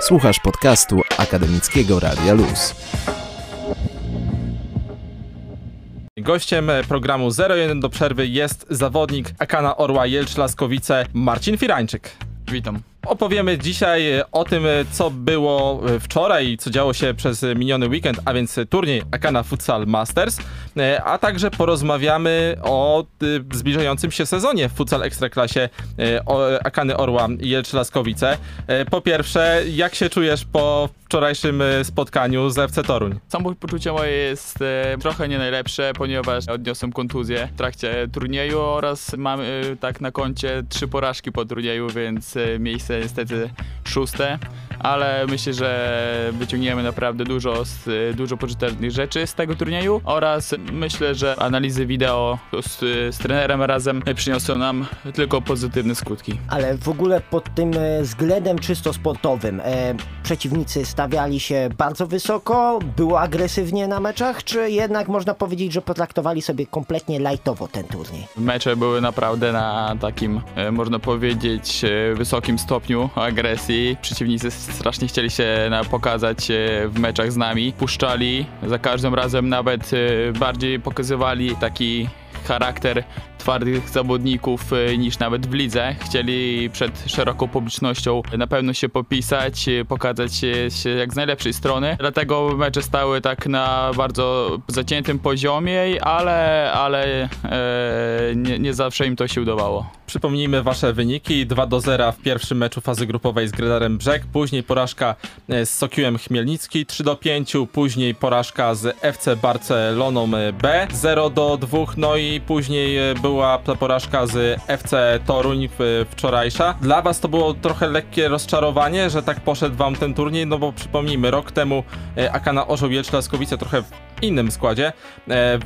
Słuchasz podcastu Akademickiego Radia Luz. Gościem programu 01 do przerwy jest zawodnik Akana Orła Jelcz-Laskowice Marcin Firańczyk. Witam. Opowiemy dzisiaj o tym, co było wczoraj i co działo się przez miniony weekend, a więc turniej Akana Futsal Masters, a także porozmawiamy o zbliżającym się sezonie w futsal ekstraklasie Akany Orła Jelcz-Laskowice. Po pierwsze, jak się czujesz po wczorajszym spotkaniu z FC Toruń? Samopoczucie moje jest e, trochę nie najlepsze, ponieważ odniosłem kontuzję w trakcie turnieju oraz mam e, tak na koncie trzy porażki po turnieju, więc e, miejsce niestety szóste, ale myślę, że wyciągniemy naprawdę dużo, z, dużo pożytecznych rzeczy z tego turnieju oraz myślę, że analizy wideo z, z trenerem razem przyniosą nam tylko pozytywne skutki. Ale w ogóle pod tym e, względem czysto sportowym e, przeciwnicy stawiali się bardzo wysoko, było agresywnie na meczach, czy jednak można powiedzieć, że potraktowali sobie kompletnie lajtowo ten turniej? Mecze były naprawdę na takim, e, można powiedzieć, e, wysokim stopniu agresji. Przeciwnicy strasznie chcieli się pokazać e, w meczach z nami. Puszczali za każdym razem nawet e, bardziej pokazywali taki charakter twardych zawodników y, niż nawet w lidze. Chcieli przed szeroką publicznością na pewno się popisać, y, pokazać się jak z najlepszej strony. Dlatego mecze stały tak na bardzo zaciętym poziomie, ale, ale e, nie, nie zawsze im to się udawało. Przypomnijmy wasze wyniki. 2 do 0 w pierwszym meczu fazy grupowej z Gredarem Brzeg, później porażka e, z Sokiłem Chmielnicki 3 do 5, później porażka z FC Barceloną B 0 do 2, no i później e, była porażka z FC Toruń wczorajsza. Dla was to było trochę lekkie rozczarowanie, że tak poszedł wam ten turniej, no bo przypomnijmy, rok temu e, Akana Orzeł Jelcz-Laskowice trochę w innym składzie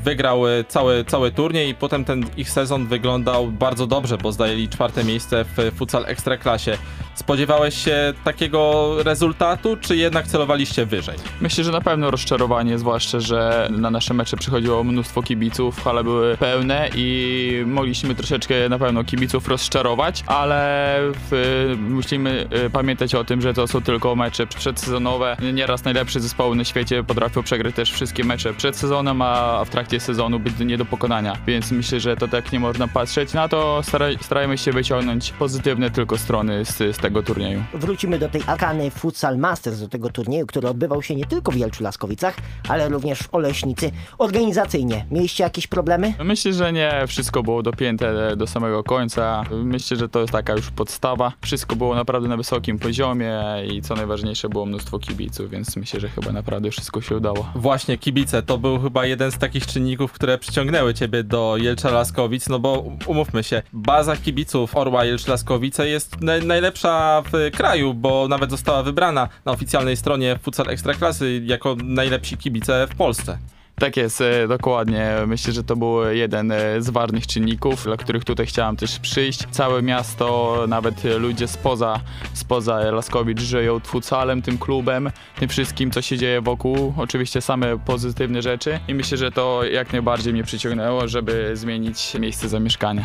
wygrał cały, cały turniej i potem ten ich sezon wyglądał bardzo dobrze, bo zajęli czwarte miejsce w futsal ekstraklasie. Spodziewałeś się takiego rezultatu, czy jednak celowaliście wyżej? Myślę, że na pewno rozczarowanie, zwłaszcza, że na nasze mecze przychodziło mnóstwo kibiców, hale były pełne i mogliśmy troszeczkę na pewno kibiców rozczarować, ale w, musimy y, pamiętać o tym, że to są tylko mecze przedsezonowe. Nieraz najlepsze zespoły na świecie potrafią przegrać też wszystkie mecze przed sezonem, a w trakcie sezonu być nie do pokonania. Więc myślę, że to tak nie można patrzeć na to. Staraj, starajmy się wyciągnąć pozytywne tylko strony z, z tego turnieju. Wrócimy do tej Akany Futsal Masters, do tego turnieju, który odbywał się nie tylko w Jelczu-Laskowicach, ale również w Oleśnicy. Organizacyjnie mieliście jakieś problemy? Myślę, że nie. Wszystko było dopięte do samego końca. Myślę, że to jest taka już podstawa. Wszystko było naprawdę na wysokim poziomie i co najważniejsze było mnóstwo kibiców, więc myślę, że chyba naprawdę wszystko się udało. Właśnie, kibice to był chyba jeden z takich czynników, które przyciągnęły ciebie do Jelcza Laskowic, no bo umówmy się, baza kibiców Orła Jelcz Laskowice jest najlepsza w kraju, bo nawet została wybrana na oficjalnej stronie Futsal Ekstraklasy jako najlepsi kibice w Polsce. Tak jest, e, dokładnie. Myślę, że to był jeden e, z ważnych czynników, dla których tutaj chciałem też przyjść. Całe miasto, nawet ludzie spoza, spoza Laskowicz żyją futsalem, tym klubem, tym wszystkim, co się dzieje wokół. Oczywiście same pozytywne rzeczy i myślę, że to jak najbardziej mnie przyciągnęło, żeby zmienić miejsce zamieszkania.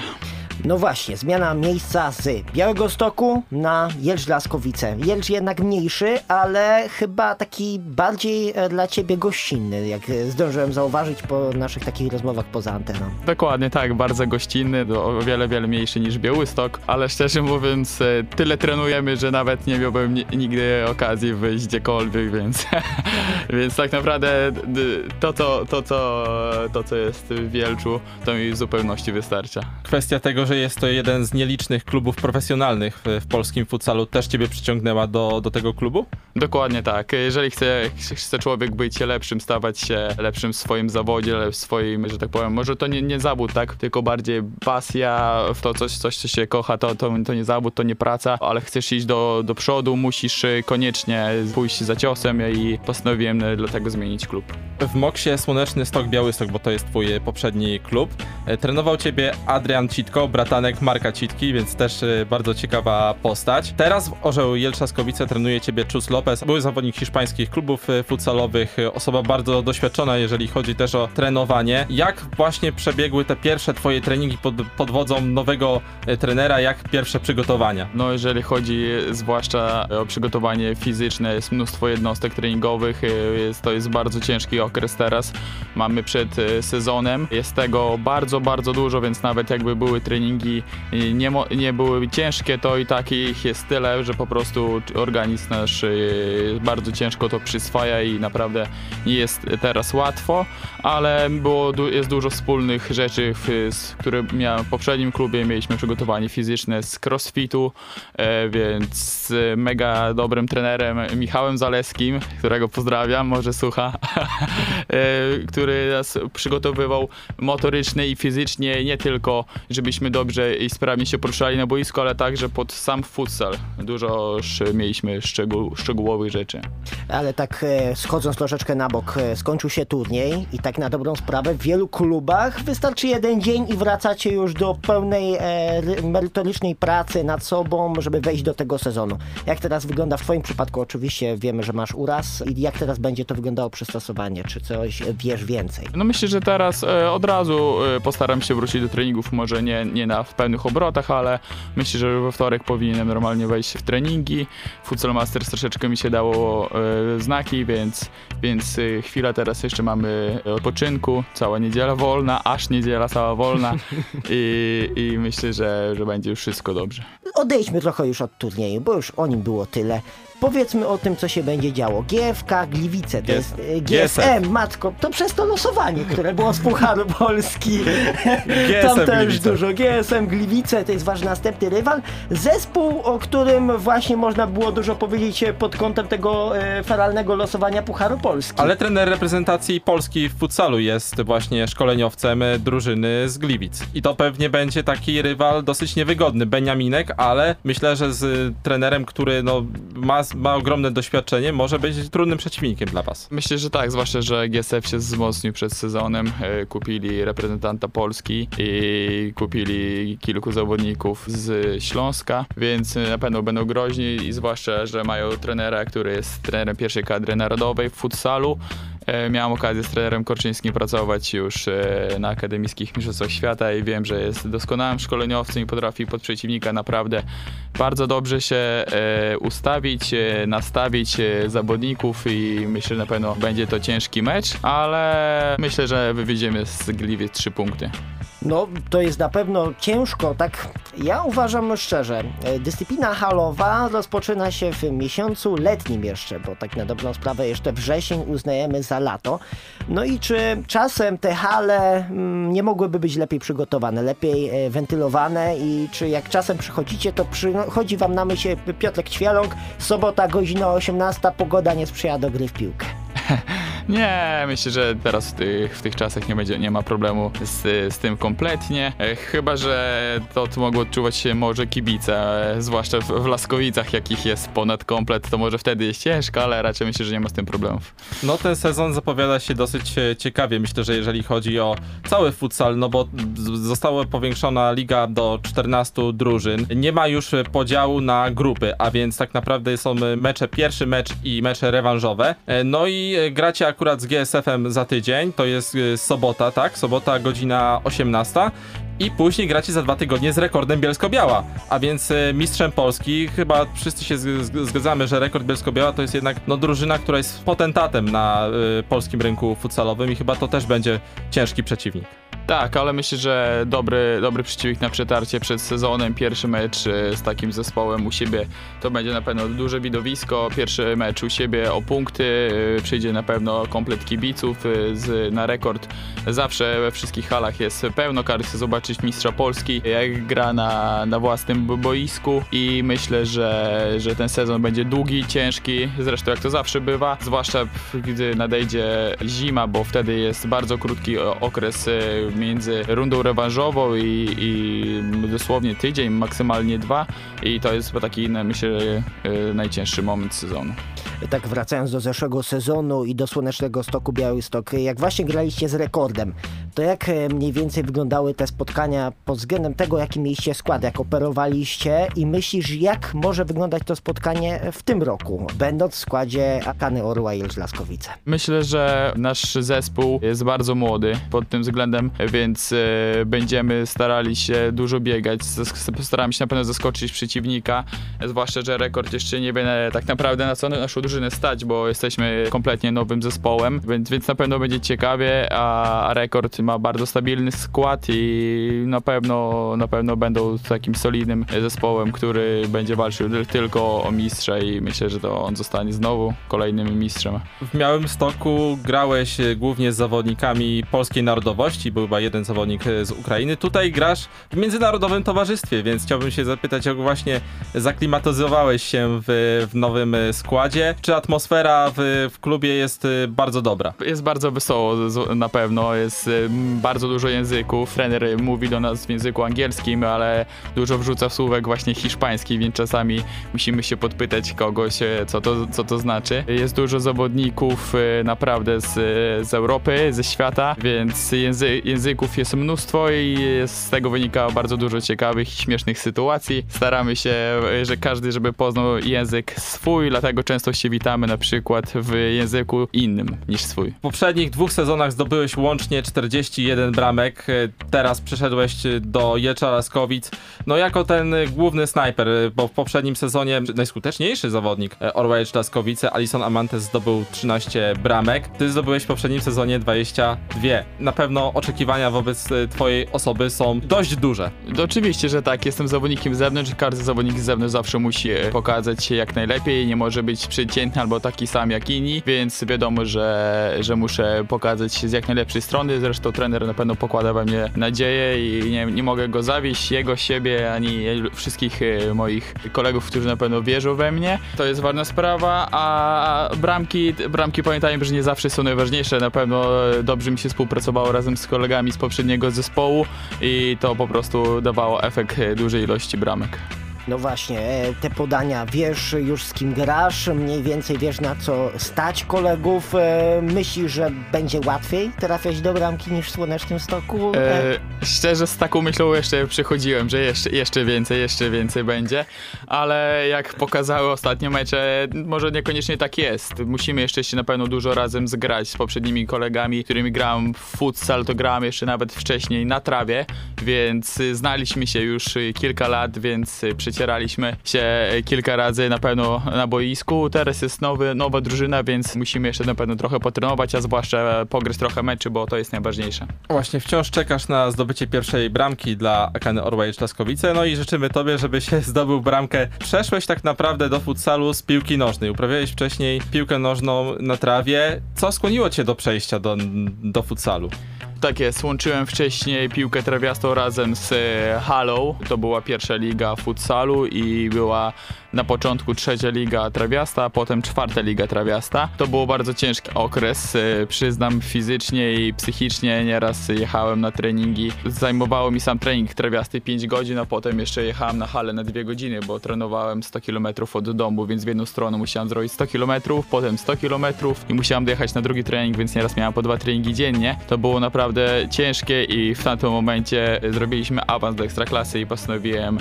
No właśnie, zmiana miejsca z Białego Stoku na Jelcz Laskowice. Jelcz jednak mniejszy, ale chyba taki bardziej e, dla ciebie gościnny, jak zdążyłem zauważyć po naszych takich rozmowach poza anteną. Dokładnie tak, bardzo gościnny, o wiele, wiele mniejszy niż Białystok, ale szczerze mówiąc e, tyle trenujemy, że nawet nie miałbym nigdy okazji wyjść gdziekolwiek, więc, więc tak naprawdę to, to, to, to, to, co jest w Wielczu, to mi w zupełności wystarcza. Kwestia tego, że jest to jeden z nielicznych klubów profesjonalnych w, w polskim futsalu, też ciebie przyciągnęła do, do tego klubu? Dokładnie tak. Jeżeli chce, chce człowiek być lepszym, stawać się lepszym w swoim zawodzie, w swoim, że tak powiem, może to nie, nie zawód, tak, tylko bardziej pasja w to coś, coś co się kocha, to, to, to nie zawód, to nie praca, ale chcesz iść do, do przodu, musisz koniecznie pójść za ciosem i postanowiłem dlatego zmienić klub. w Moksie Słoneczny Stok Białystok, bo to jest twój poprzedni klub. E, Trenował ciebie Adrian Citko, bratanek Marka Citki, więc też bardzo ciekawa postać. Teraz w Orzeł Jelczaskowice trenuje ciebie Chus Lopez, były zawodnik hiszpańskich klubów futsalowych, osoba bardzo doświadczona, jeżeli chodzi też o trenowanie. Jak właśnie przebiegły te pierwsze twoje treningi pod, pod wodzą nowego e, trenera, jak pierwsze przygotowania? No jeżeli chodzi zwłaszcza o przygotowanie fizyczne, jest mnóstwo jednostek treningowych, jest, to jest bardzo ciężki okres teraz. Mamy przed sezonem, jest tego bardzo, bardzo dużo, więc nawet jakby były treningi nie, nie były ciężkie, to i tak ich jest tyle, że po prostu organizm nasz bardzo ciężko to przyswaja i naprawdę nie jest teraz łatwo, ale było, jest dużo wspólnych rzeczy, które miałem w poprzednim klubie. Mieliśmy przygotowanie fizyczne z crossfitu, e, więc z mega dobrym trenerem Michałem Zaleskim, którego pozdrawiam, może słucha, e, który nas przygotowywał motorycznie i fizycznie, nie tylko żebyśmy dobrze i sprawnie się poruszali na boisku, ale także pod sam futsal. Dużo mieliśmy szczegół, szczegółowych rzeczy. Ale tak e, schodząc troszeczkę na bok, skończył się turniej i tak na dobrą sprawę w wielu klubach wystarczy jeden dzień i wracacie już do pełnej e, ry- merytorycznej pracy nad sobą, żeby wejść do tego sezonu. Jak teraz wygląda w twoim przypadku? Oczywiście wiemy, że masz uraz i jak teraz będzie to wyglądało przystosowanie? Czy coś wiesz więcej? No myślę, że teraz e, od razu e, postaram się wrócić do treningów, może nie, nie na w pełnych obrotach, ale myślę, że we wtorek powinienem normalnie wejść w treningi. Futsal Masters troszeczkę mi się dało e, znaki, więc, więc e, chwilę teraz jeszcze mamy odpoczynku, cała niedziela wolna, aż niedziela cała wolna i, i myślę, że, że będzie już wszystko dobrze. Odejdźmy trochę już od turnieju, bo już o nim było tyle. Powiedzmy o tym, co się będzie działo. GFK Gliwice, to jest e, GSM, matko, to przez to losowanie, które było z Pucharu Polski. Tam GSM też Gliwice. dużo. GSM Gliwice to jest wasz następny rywal. Zespół, o którym właśnie można było dużo powiedzieć e, pod kątem tego e, feralnego losowania Pucharu Polski. Ale trener reprezentacji Polski w futsalu jest właśnie szkoleniowcem drużyny z Gliwic. I to pewnie będzie taki rywal dosyć niewygodny, Beniaminek, ale myślę, że z trenerem, który no, ma, ma ogromne doświadczenie, może być trudnym przeciwnikiem dla was. Myślę, że tak, zwłaszcza, że GSF się wzmocnił przed sezonem. E, Kupili reprezentanta Polski i kupili kilku zawodników z Śląska, więc e, na pewno będą groźni i zwłaszcza, że mają trenera, który jest trenerem pierwszej kadry narodowej w futsalu. E, Miałem okazję z trenerem Korczyńskim pracować już e, na akademickich mistrzostwach świata i wiem, że jest doskonałym szkoleniowcem i potrafi pod przeciwnika naprawdę bardzo dobrze się e, ustawić, nastawić zawodników i myślę, że na pewno będzie to ciężki mecz, ale myślę, że wywieziemy z Gliwiec trzy punkty. No, to jest na pewno ciężko, tak ja uważam szczerze. e, Dyscyplina halowa rozpoczyna się w miesiącu letnim jeszcze, bo tak na dobrą sprawę jeszcze wrzesień uznajemy za lato. No i czy czasem te hale mm, nie mogłyby być lepiej przygotowane, lepiej e, wentylowane i czy jak czasem przychodzicie, to przychodzi wam na myśl Piotrek Ćwieląg, sobota godzina 18, pogoda nie sprzyja do gry w piłkę. Nie, myślę, że teraz w tych, w tych czasach nie, będzie, nie ma problemu z, z tym kompletnie. E, Chyba, że to tu mogą odczuwać się może kibice, e, zwłaszcza w, w Laskowicach, jakich jest ponad komplet, to może wtedy jest ciężko, ale raczej myślę, że nie ma z tym problemów. No ten sezon zapowiada się dosyć e, ciekawie, myślę, że jeżeli chodzi o cały futsal, no bo została powiększona liga do 14 drużyn, nie ma już podziału na grupy, a więc tak naprawdę są mecze, pierwszy mecz i mecze rewanżowe. No i gracie akurat z GSF-em za tydzień, to jest e, sobota, tak? Sobota godzina 18. I później gracie za dwa tygodnie z rekordem Bielsko-Biała, a więc e, mistrzem Polski. Chyba wszyscy się zgadzamy, że rekord Bielsko-Biała to jest jednak no, drużyna, która jest potentatem na e, polskim rynku futsalowym i chyba to też będzie ciężki przeciwnik. Tak, ale myślę, że dobry, dobry przeciwnik na przetarcie przed sezonem. Pierwszy mecz e, z takim zespołem u siebie to będzie na pewno duże widowisko. Pierwszy mecz u siebie o punkty. e, Przyjdzie na pewno komplet kibiców e, z, na rekord. Zawsze we wszystkich halach jest pełno. Chcę zobaczyć mistrza Polski, jak gra na, na własnym bo- boisku i myślę, że, że ten sezon będzie długi, ciężki. Zresztą jak to zawsze bywa, zwłaszcza gdy nadejdzie zima, bo wtedy jest bardzo krótki okres między rundą rewanżową i, i dosłownie tydzień, maksymalnie dwa i to jest taki, myślę, e, najcięższy moment sezonu. Tak wracając do zeszłego sezonu i do Słonecznego Stoku Białystok, jak właśnie graliście z rekordem, to jak e, mniej więcej wyglądały te spotkania pod względem tego, jaki mieliście skład, jak operowaliście i myślisz, jak może wyglądać to spotkanie w tym roku, będąc w składzie Akany Orła i Laskowice? Myślę, że nasz zespół jest bardzo młody pod tym względem, więc e, będziemy starali się dużo biegać. Staramy się na pewno zaskoczyć przeciwnika, zwłaszcza, że rekord jeszcze nie wie tak naprawdę na co naszą drużynę stać, bo jesteśmy kompletnie nowym zespołem, więc, więc na pewno będzie ciekawie, a, a rekord ma bardzo stabilny skład i na pewno, na pewno będą takim solidnym zespołem, który będzie walczył tylko o mistrza i myślę, że to on zostanie znowu kolejnym mistrzem. W Białymstoku grałeś e, głównie z zawodnikami polskiej narodowości, był chyba jeden zawodnik e, z Ukrainy. Tutaj grasz w międzynarodowym towarzystwie, więc chciałbym się zapytać, jak właśnie zaklimatyzowałeś się w, w nowym e, składzie. Czy atmosfera w, w klubie jest e, bardzo dobra? Jest bardzo wesoło na pewno, jest y, bardzo dużo języków. Trener y, mówi do nas w języku angielskim, ale dużo wrzuca słówek właśnie hiszpański, więc czasami musimy się podpytać kogoś, y, co to, co to znaczy. Jest dużo zawodników y, naprawdę z, z Europy, ze świata, więc języ języków jest mnóstwo i z tego wynika bardzo dużo ciekawych i śmiesznych sytuacji. Staramy się, y, że każdy, żeby poznał język swój, dlatego często się witamy na przykład w języku innym niż swój. W poprzednich dwóch sezonach zdobyłeś łącznie 41 bramek, teraz przeszedłeś do Jelcza Laskowic, no jako ten główny snajper, bo w poprzednim sezonie najskuteczniejszy zawodnik Jelcz Laskowice, Alison Amantes zdobył 13 bramek, ty zdobyłeś w poprzednim sezonie 22. Na pewno oczekiwania wobec twojej osoby są dość duże. Oczywiście, że tak, jestem zawodnikiem z zewnątrz, każdy zawodnik z zewnątrz zawsze musi pokazać się jak najlepiej, nie może być przeciętny albo taki sam jak inni, więc wiadomo, że, że muszę pokazać się z jak najlepszej strony, zresztą trener na pewno pokłada we mnie nadzieję i nie, nie mogę go zawieść, jego, siebie, ani wszystkich e, moich kolegów, którzy na pewno wierzą we mnie. To jest ważna sprawa, a bramki, bramki pamiętajmy, że nie zawsze są najważniejsze, na pewno dobrze mi się współpracowało razem z kolegami z poprzedniego zespołu i to po prostu dawało efekt dużej ilości bramek. No właśnie, e, te podania, wiesz już z kim grasz, mniej więcej wiesz na co stać kolegów, e, myślisz, że będzie łatwiej trafiać do bramki niż w Słonecznym Stoku? E, E, szczerze z taką myślą jeszcze przychodziłem, że jeszcze, jeszcze więcej, jeszcze więcej będzie, ale jak pokazały ostatnie mecze, może niekoniecznie tak jest. Musimy jeszcze się na pewno dużo razem zgrać z poprzednimi kolegami, którymi grałem w futsal, to grałem jeszcze nawet wcześniej na trawie, więc znaliśmy się już kilka lat, więc y, przecieraliśmy się kilka razy na pewno na boisku. Teraz jest nowy, nowa drużyna, więc musimy jeszcze na pewno trochę potrenować, a zwłaszcza pogryźć trochę meczy, bo to jest najważniejsze. Właśnie, wciąż czekasz na zdobycie pierwszej bramki dla Akany Orła Jelcz Laskowice, no i życzymy tobie, żeby się zdobył bramkę. Przeszłeś tak naprawdę do futsalu z piłki nożnej, uprawiałeś wcześniej piłkę nożną na trawie. Co skłoniło cię do przejścia do, do futsalu? Tak jest, łączyłem wcześniej piłkę trawiastą razem z e, halą. To była pierwsza liga futsalu i była na początku trzecia liga trawiasta, a potem czwarta liga trawiasta. To był bardzo ciężki okres, e, przyznam fizycznie i psychicznie. Nieraz jechałem na treningi. Zajmowało mi sam trening trawiasty 5 godzin, a potem jeszcze jechałem na halę na 2 godziny, bo trenowałem 100 km od domu, więc w jedną stronę musiałem zrobić 100 km, potem 100 km i musiałem dojechać na drugi trening, więc nieraz miałem po dwa treningi dziennie. To było naprawdę ciężkie i w tamtym momencie zrobiliśmy awans do ekstraklasy i postanowiłem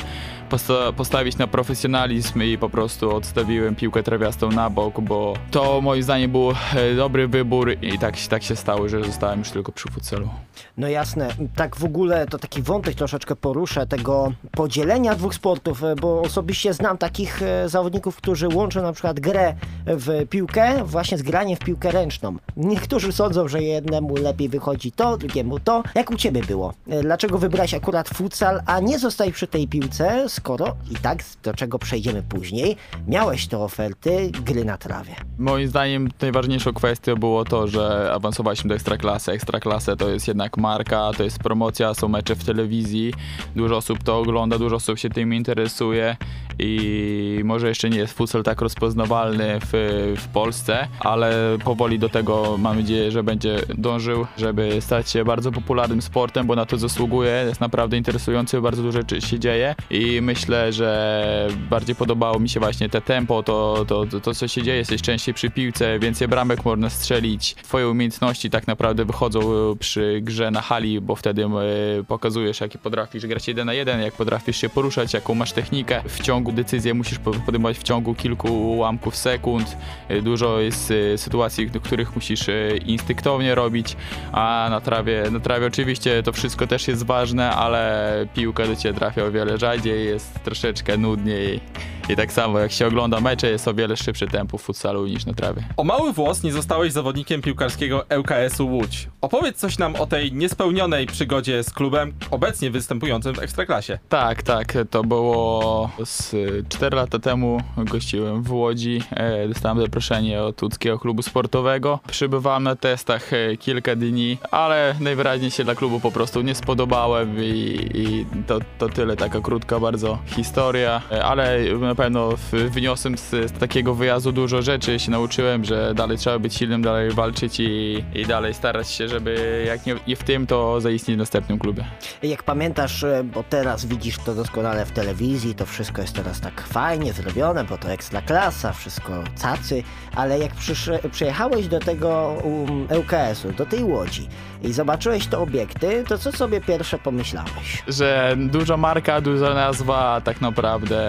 posta- postawić na profesjonalizm i po prostu odstawiłem piłkę trawiastą na bok, bo to moim zdaniem był e, dobry wybór i tak, tak się stało, że zostałem już tylko przy futsalu. No jasne, tak w ogóle to taki wątek troszeczkę poruszę tego podzielenia dwóch sportów, e, bo osobiście znam takich e, zawodników, którzy łączą na przykład grę w piłkę właśnie z graniem w piłkę ręczną. Niektórzy sądzą, że jednemu lepiej wychodzi to, drugiemu to. Jak u ciebie było? E, Dlaczego wybrałeś akurat futsal, a nie zostać przy tej piłce, skoro i tak, do czego przejdziemy później, miałeś te oferty gry na trawie? Moim zdaniem najważniejszą kwestią było to, że awansowaliśmy do ekstraklasy. Ekstraklasę to jest jednak marka, to jest promocja, są mecze w telewizji, dużo osób to ogląda, dużo osób się tym interesuje i może jeszcze nie jest futsal tak rozpoznawalny w, w Polsce, ale powoli do tego mam nadzieję, że będzie dążył, żeby stać się bardzo popularnym sportem, bo na to zasługuje, jest naprawdę interesujący, bardzo dużo rzeczy się dzieje i myślę, że bardziej podobało mi się właśnie te tempo, to, to, to, to co się dzieje, jesteś częściej przy piłce, więcej bramek można strzelić, twoje umiejętności tak naprawdę wychodzą przy grze na hali, bo wtedy e, pokazujesz, jaki potrafisz grać jeden na jeden, jak potrafisz się poruszać, jaką masz technikę. W ciągu decyzję musisz po- podejmować w ciągu kilku ułamków sekund. E, Dużo jest e, sytuacji, do których musisz e, instynktownie robić, a na trawie, na trawie oczywiście to wszystko też jest ważne, ale piłka do ciebie trafia o wiele rzadziej, jest troszeczkę nudniej. I tak samo jak się ogląda mecze, jest o wiele szybszy tempo w futsalu niż na trawie. O mały włos nie zostałeś zawodnikiem piłkarskiego ŁKS-u Łódź. Opowiedz coś nam o tej niespełnionej przygodzie z klubem obecnie występującym w Ekstraklasie. Tak, tak, to było z 4 lata temu. Gościłem w Łodzi, e, dostałem zaproszenie od łódzkiego klubu sportowego. Przybywałem na testach e, kilka dni, ale najwyraźniej się dla klubu po prostu nie spodobałem i, i to, to tyle, taka krótka bardzo historia, E, ale pewno wyniosłem z, z takiego wyjazdu dużo rzeczy, się nauczyłem, że dalej trzeba być silnym, dalej walczyć i, i dalej starać się, żeby jak nie, nie w tym, to zaistnieć w następnym klubie. Jak pamiętasz, e, bo teraz widzisz to doskonale w telewizji, to wszystko jest teraz tak fajnie zrobione, bo to ekstra klasa, wszystko cacy, ale jak przyjechałeś do tego um, ŁKS-u, do tej łodzi i zobaczyłeś te obiekty, to co sobie pierwsze pomyślałeś? że duża marka, duża nazwa, tak naprawdę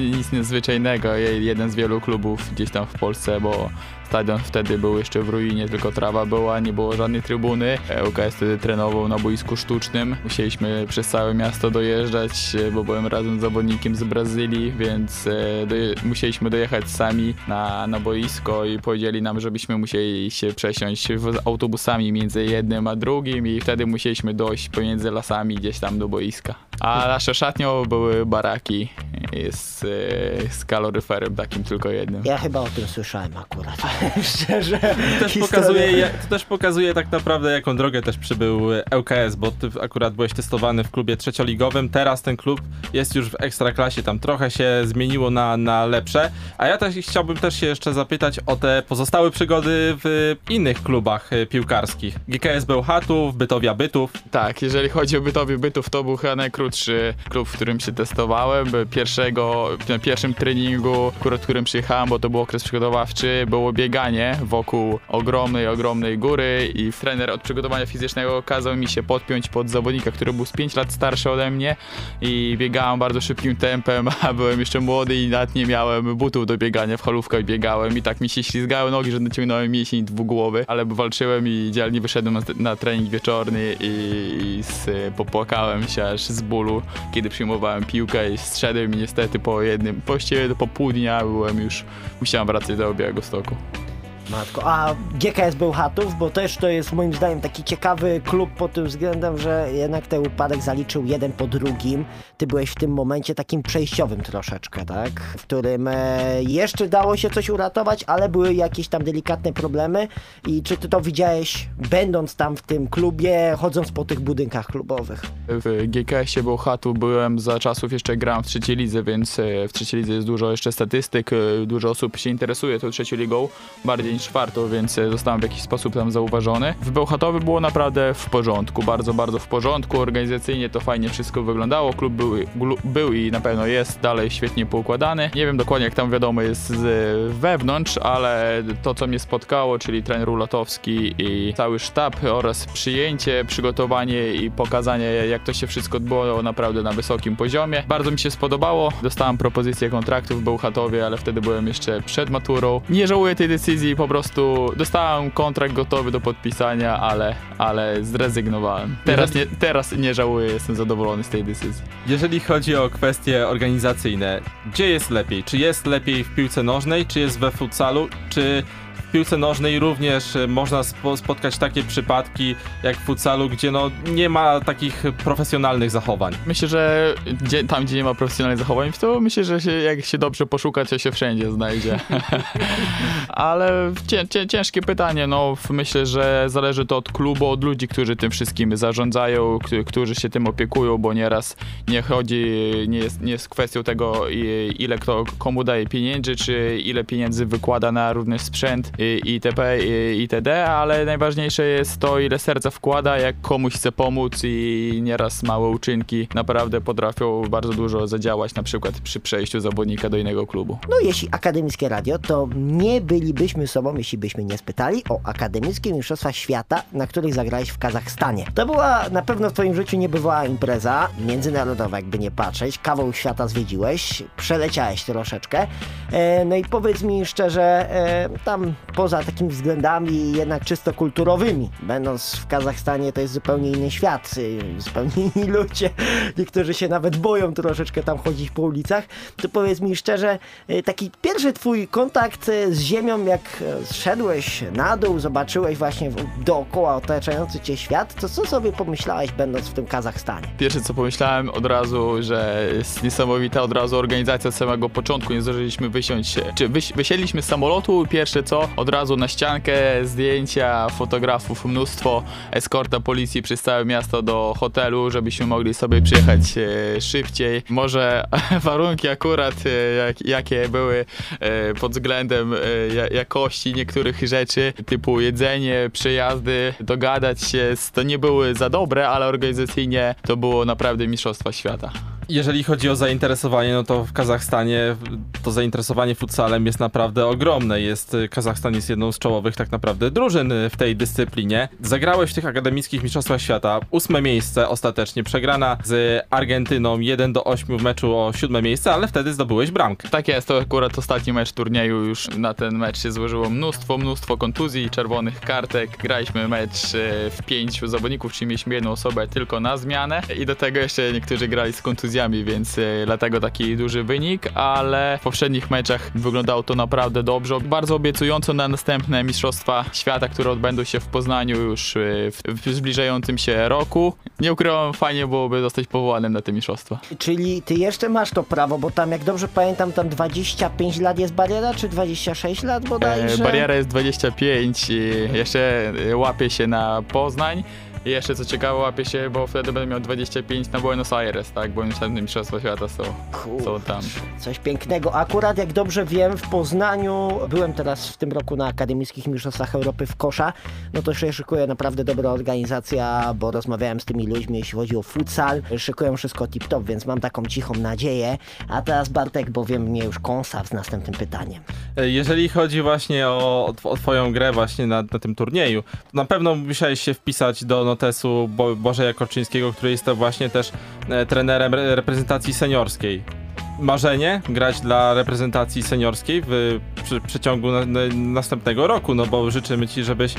nic nadzwyczajnego. Je- Jeden z wielu klubów gdzieś tam w Polsce, bo stadion wtedy był jeszcze w ruinie, tylko trawa była, nie było żadnej trybuny. ŁKS wtedy trenował na boisku sztucznym. Musieliśmy przez całe miasto dojeżdżać, e, bo byłem razem z zawodnikiem z Brazylii, więc e, doje- musieliśmy dojechać sami na, na boisko i powiedzieli nam, żebyśmy musieli się przesiąść autobusami między jednym a drugim i wtedy musieliśmy dojść pomiędzy lasami gdzieś tam do boiska. A nasze szatnią były baraki z, e, z kaloryferem takim tylko jednym. Ja chyba o tym słyszałem akurat. Szczerze. To też, pokazuje, to też pokazuje tak naprawdę, jaką drogę też przybył ŁKS, bo ty akurat byłeś testowany w klubie trzecioligowym, teraz ten klub jest już w ekstraklasie, tam trochę się zmieniło na, na lepsze, a ja też chciałbym też się jeszcze zapytać o te pozostałe przygody w innych klubach e, piłkarskich. GKS Bełchatów, Bytowia Bytów, Tak, jeżeli chodzi o bytowi bytów, to był chyba najkrótszy klub, w którym się testowałem. Pierwszego, na pierwszym treningu, akurat którym przyjechałem, bo to był okres przygotowawczy, było bieganie wokół ogromnej, ogromnej góry i trener od przygotowania fizycznego kazał mi się podpiąć pod zawodnika, który był z 5 lat starszy ode mnie i biegałem bardzo szybkim tempem, a byłem jeszcze młody i nawet nie miałem butów do biegania, w halówkach biegałem i tak mi się ślizgały nogi, że naciągnąłem mięsień dwugłowy, ale walczyłem i dzielnie wyszedłem na, na trening wieczorny i, i z, popłakałem się aż z bólu, kiedy przyjmowałem piłkę i strzedłem i niestety po jednym, właściwie po pół dnia byłem już, musiałem wracać do Białego Stoku. Matko, a GKS Bełchatów, bo też to jest moim zdaniem taki ciekawy klub pod tym względem, że jednak ten upadek zaliczył jeden po drugim. Ty byłeś w tym momencie takim przejściowym troszeczkę, tak? W którym e, jeszcze dało się coś uratować, ale były jakieś tam delikatne problemy. I czy ty to widziałeś, będąc tam w tym klubie, chodząc po tych budynkach klubowych? W GKS-ie Bełchatu byłem za czasów jeszcze grałem w trzeciej lidze, więc e, w trzeciej lidze jest dużo jeszcze statystyk, e, dużo osób się interesuje tą trzecią ligą, bardziej czwartą, więc e, zostałem w jakiś sposób tam zauważony. W Bełchatowie było naprawdę w porządku, bardzo, bardzo w porządku, organizacyjnie to fajnie wszystko wyglądało, klub był, był i na pewno jest dalej świetnie poukładany. Nie wiem dokładnie jak tam wiadomo jest z wewnątrz, ale to co mnie spotkało, czyli trener Ulatowski i cały sztab oraz przyjęcie, przygotowanie i pokazanie jak to się wszystko odbyło naprawdę na wysokim poziomie. Bardzo mi się spodobało. Dostałem propozycję kontraktu w Bełchatowie, ale wtedy byłem jeszcze przed maturą. Nie żałuję tej decyzji, po prostu dostałem kontrakt gotowy do podpisania, ale, ale zrezygnowałem. Teraz nie, teraz nie żałuję, jestem zadowolony z tej decyzji. Jeżeli chodzi o kwestie organizacyjne, gdzie jest lepiej? Czy jest lepiej w piłce nożnej, czy jest we futsalu, czy w piłce nożnej również e, można spo, spotkać takie przypadki jak w futsalu, gdzie no nie ma takich profesjonalnych zachowań. Myślę, że gdzie, tam, gdzie nie ma profesjonalnych zachowań, to myślę, że się, jak się dobrze poszuka, to się wszędzie znajdzie. Ale cię, cię, ciężkie pytanie, no myślę, że zależy to od klubu, od ludzi, którzy tym wszystkim zarządzają, którzy się tym opiekują, bo nieraz nie chodzi, nie jest, nie jest kwestią tego, ile kto komu daje pieniędzy, czy ile pieniędzy wykłada na równy sprzęt itp. itd., ale najważniejsze jest to, ile serca wkłada, jak komuś chce pomóc i nieraz małe uczynki naprawdę potrafią bardzo dużo zadziałać, na przykład przy przejściu zawodnika do innego klubu. No jeśli akademickie radio, to nie bylibyśmy sobą, jeśli byśmy nie spytali o akademickie mistrzostwa świata, na których zagrałeś w Kazachstanie. To była na pewno w twoim życiu niebywała impreza, międzynarodowa jakby nie patrzeć, kawał świata zwiedziłeś, przeleciałeś troszeczkę. E, no i powiedz mi szczerze, e, tam poza takimi względami jednak czysto kulturowymi, będąc w Kazachstanie to jest zupełnie inny świat, y, zupełnie inni ludzie, niektórzy się nawet boją troszeczkę tam chodzić po ulicach, to powiedz mi szczerze, y, taki pierwszy twój kontakt y, z ziemią, jak zszedłeś na dół, zobaczyłeś właśnie dookoła otaczający cię świat, to co sobie pomyślałeś będąc w tym Kazachstanie? Pierwsze co pomyślałem od razu, że jest niesamowita od razu organizacja od samego początku, nie zdążyliśmy wysiąść, czy wysiedliśmy z samolotu, pierwsze co, od razu na ściankę zdjęcia fotografów, mnóstwo, eskorta policji przez całe miasto do hotelu, żebyśmy mogli sobie przyjechać e, szybciej. Może warunki akurat, e, jak, jakie były e, pod względem ja- jakości niektórych rzeczy, typu jedzenie, przejazdy, dogadać się, to nie były za dobre, ale organizacyjnie to było naprawdę mistrzostwa świata. Jeżeli chodzi o zainteresowanie, no to w Kazachstanie to zainteresowanie futsalem jest naprawdę ogromne. Jest, Kazachstan jest jedną z czołowych tak naprawdę drużyn w tej dyscyplinie. Zagrałeś w tych akademickich mistrzostwach świata. Ósme miejsce ostatecznie, przegrana z Argentyną 1 do 8 w meczu o siódme miejsce, ale wtedy zdobyłeś bramkę. Tak jest, to akurat ostatni mecz turnieju, już na ten mecz się złożyło mnóstwo, mnóstwo kontuzji, czerwonych kartek. Graliśmy mecz e, w pięciu zawodników, czyli mieliśmy jedną osobę tylko na zmianę i do tego jeszcze niektórzy grali z kontuzjami, więc e, dlatego taki duży wynik, ale w poprzednich meczach wyglądało to naprawdę dobrze. Bardzo obiecująco na następne Mistrzostwa Świata, które odbędą się w Poznaniu już e, w, zbliżającym się roku. Nie ukrywam, fajnie byłoby zostać powołanym na te mistrzostwa. Czyli ty jeszcze masz to prawo, bo tam jak dobrze pamiętam, tam 25 lat jest bariera, czy 26 lat E, bodajże? Bariera jest 25 i jeszcze e, łapie się na Poznań. I jeszcze co ciekawe, łapie się, bo wtedy będę miał 25 na Buenos Aires, tak? Bo następne Mistrzostwa Świata są, są tam. Coś pięknego. Akurat jak dobrze wiem, w Poznaniu byłem teraz w tym roku na Akademickich Mistrzostwach Europy w Kosza. No to się szykuje naprawdę dobra organizacja, bo rozmawiałem z tymi ludźmi, jeśli chodzi o futsal. Szykują wszystko tip-top, więc mam taką cichą nadzieję. A teraz Bartek, bowiem mnie już kąsa z następnym pytaniem. Jeżeli chodzi właśnie o, o twoją grę właśnie na, na tym turnieju, to na pewno musiałeś się wpisać do notesu Bo, Bożeja Korczyńskiego, który jest to właśnie też e, trenerem re, reprezentacji seniorskiej. Marzenie grać dla reprezentacji seniorskiej w przeciągu na, na, następnego roku, no bo życzymy ci, żebyś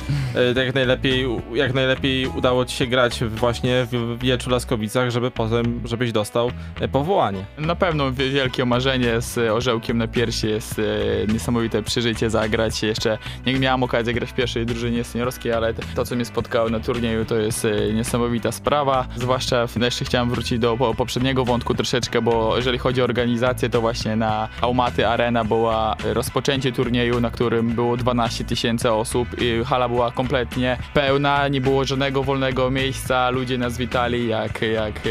e, jak najlepiej, jak najlepiej udało ci się grać właśnie w, w Jelczu Laskowicach, żeby potem, żebyś dostał e, powołanie. Na pewno wi- wielkie marzenie z e, orzełkiem na piersi jest niesamowite przeżycie zagrać. Jeszcze nie miałem okazji grać w pierwszej drużynie seniorskiej, ale to, co mnie spotkało na turnieju, to jest niesamowita sprawa. Zwłaszcza w- jeszcze chciałem wrócić do po, poprzedniego wątku troszeczkę, bo jeżeli chodzi o organizację, to właśnie na Aumaty Arena była rozpoczęcie turnieju, na którym było 12 tysięcy osób i hala była kompletnie pełna, nie było żadnego wolnego miejsca, ludzie nas witali jak, jak e,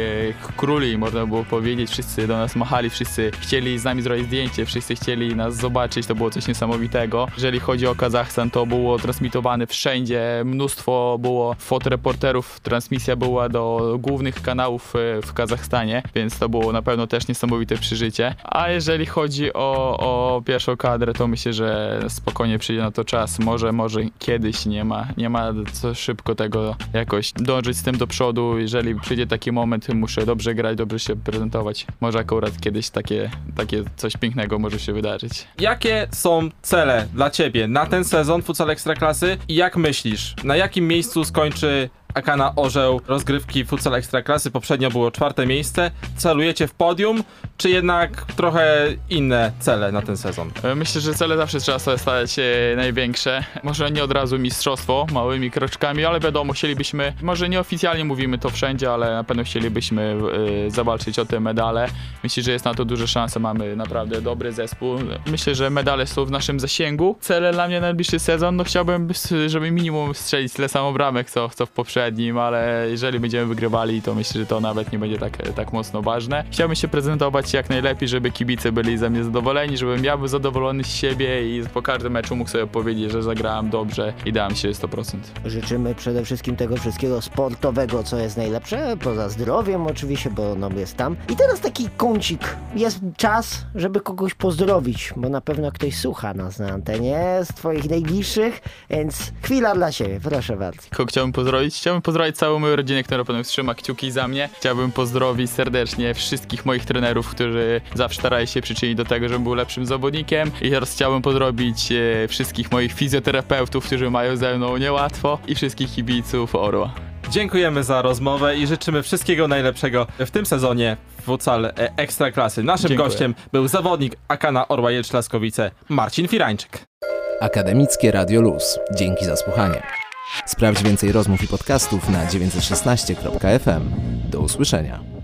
króli, można było powiedzieć, wszyscy do nas machali, wszyscy chcieli z nami zrobić zdjęcie, wszyscy chcieli nas zobaczyć, to było coś niesamowitego. Jeżeli chodzi o Kazachstan, to było transmitowane wszędzie, mnóstwo było fotoreporterów, transmisja była do głównych kanałów e, w Kazachstanie, więc to było na pewno też niesamowite przeżycie. A jeżeli chodzi o, o pierwszą kadrę, to myślę, że spokojnie przyjdzie na to czas. Może, może kiedyś nie ma, nie ma co szybko tego jakoś dążyć z tym do przodu. Jeżeli przyjdzie taki moment, muszę dobrze grać, dobrze się prezentować. Może akurat kiedyś takie, takie coś pięknego może się wydarzyć. Jakie są cele dla ciebie na ten sezon futsal Ekstraklasy i jak myślisz, na jakim miejscu skończy Akana Orzeł rozgrywki futsal ekstraklasy. Poprzednio było czwarte miejsce. Celujecie w podium, czy jednak trochę inne cele na ten sezon? E, Myślę, że cele zawsze trzeba sobie stawiać e, największe. Może nie od razu mistrzostwo, małymi kroczkami, ale wiadomo, chcielibyśmy, może nieoficjalnie mówimy to wszędzie, ale na pewno chcielibyśmy e, zawalczyć o te medale. Myślę, że jest na to duże szanse, mamy naprawdę dobry zespół. Myślę, że medale są w naszym zasięgu. Cele dla mnie na najbliższy sezon, no chciałbym, żeby minimum strzelić tyle samo bramek, co, co w poprzednim, ale jeżeli będziemy wygrywali, to myślę, że to nawet nie będzie tak, tak mocno ważne. Chciałbym się prezentować jak najlepiej, żeby kibice byli ze mnie zadowoleni, żebym ja był zadowolony z siebie i po każdym meczu mógł sobie powiedzieć, że zagrałem dobrze i dałem się 100%. Życzymy przede wszystkim tego wszystkiego sportowego, co jest najlepsze, poza zdrowiem oczywiście, bo no jest tam. I teraz taki kącik. Jest czas, żeby kogoś pozdrowić, bo na pewno ktoś słucha nas na antenie z twoich najbliższych, więc chwila dla siebie, proszę bardzo. Kogo chciałbym pozdrowić? Chciałbym pozdrowić całą moją rodzinę, która na pewno trzyma kciuki za mnie. Chciałbym pozdrowić serdecznie wszystkich moich trenerów, którzy zawsze starają się przyczynić do tego, żebym był lepszym zawodnikiem. I teraz chciałbym pozdrowić e, wszystkich moich fizjoterapeutów, którzy mają ze mną niełatwo i wszystkich kibiców Orła. Dziękujemy za rozmowę i życzymy wszystkiego najlepszego w tym sezonie futsal e, ekstraklasy. Naszym Dziękuję. gościem był zawodnik Akana Orła Jelcz-Laskowice Marcin Firańczyk. Akademickie Radio Luz. Dzięki za słuchanie. Sprawdź więcej rozmów i podcastów na 916.fm. Do usłyszenia.